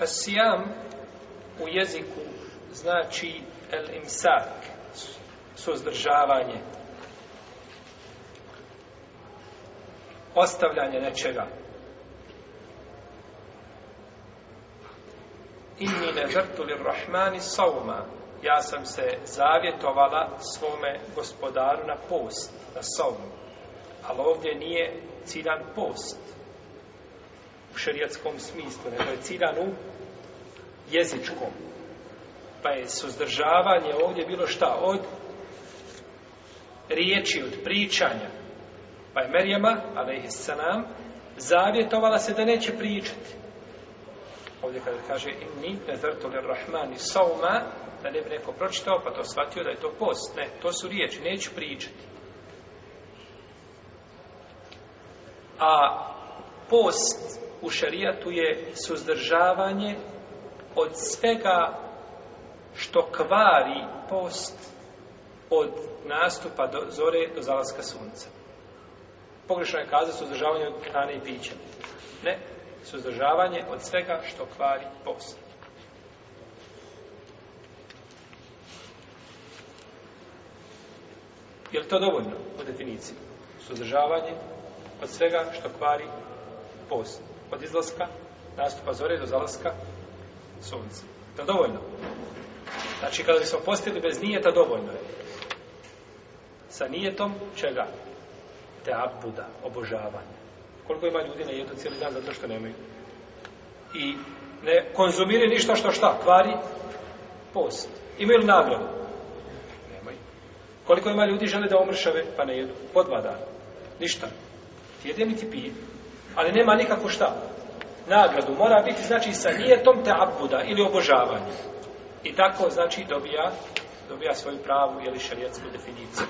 Asijam u jeziku znači el imsak, suzdržavanje, ostavljanje nečega. Inni ne vrtu li rahmani sauma, ja sam se zavjetovala svome gospodaru na post, na saumu. Ali ovdje nije ciljan post, šerijatskom smislu, nego je ciljan u jezičkom. Pa je suzdržavanje ovdje bilo šta od riječi, od pričanja. Pa je Merjama, alaihissalam, zavjetovala se da neće pričati. Ovdje kada kaže inni nezartu li rahmani sauma, da ne bi neko pročitao, pa to shvatio da je to post. Ne, to su riječi, neću pričati. A post u šarijatu je suzdržavanje od svega što kvari post od nastupa do zore do zalaska sunca. Pogrešno je kazati suzdržavanje od hrane i pića. Ne, suzdržavanje od svega što kvari post. Je li to dovoljno u definiciji? Suzdržavanje od svega što kvari post od izlaska nastupa zore do zalaska sunca. To je dovoljno. Znači, kada bi smo postili bez nijeta, dovoljno je. Sa nijetom čega? Te abuda, obožavanje. Koliko ima ljudi na jedu cijeli dan zato što nemaju? I ne konzumiraju ništa što šta? Kvari? Post. Imaju li nagradu? Nemaju. Koliko ima ljudi žele da omršave? Pa ne jedu. Po dva dana. Ništa. Ti jedem i ti pijem ali nema nikako šta nagradu, mora biti znači sa nijetom te abuda ili obožavanja i tako znači dobija dobija svoju pravu ili šarijetsku definiciju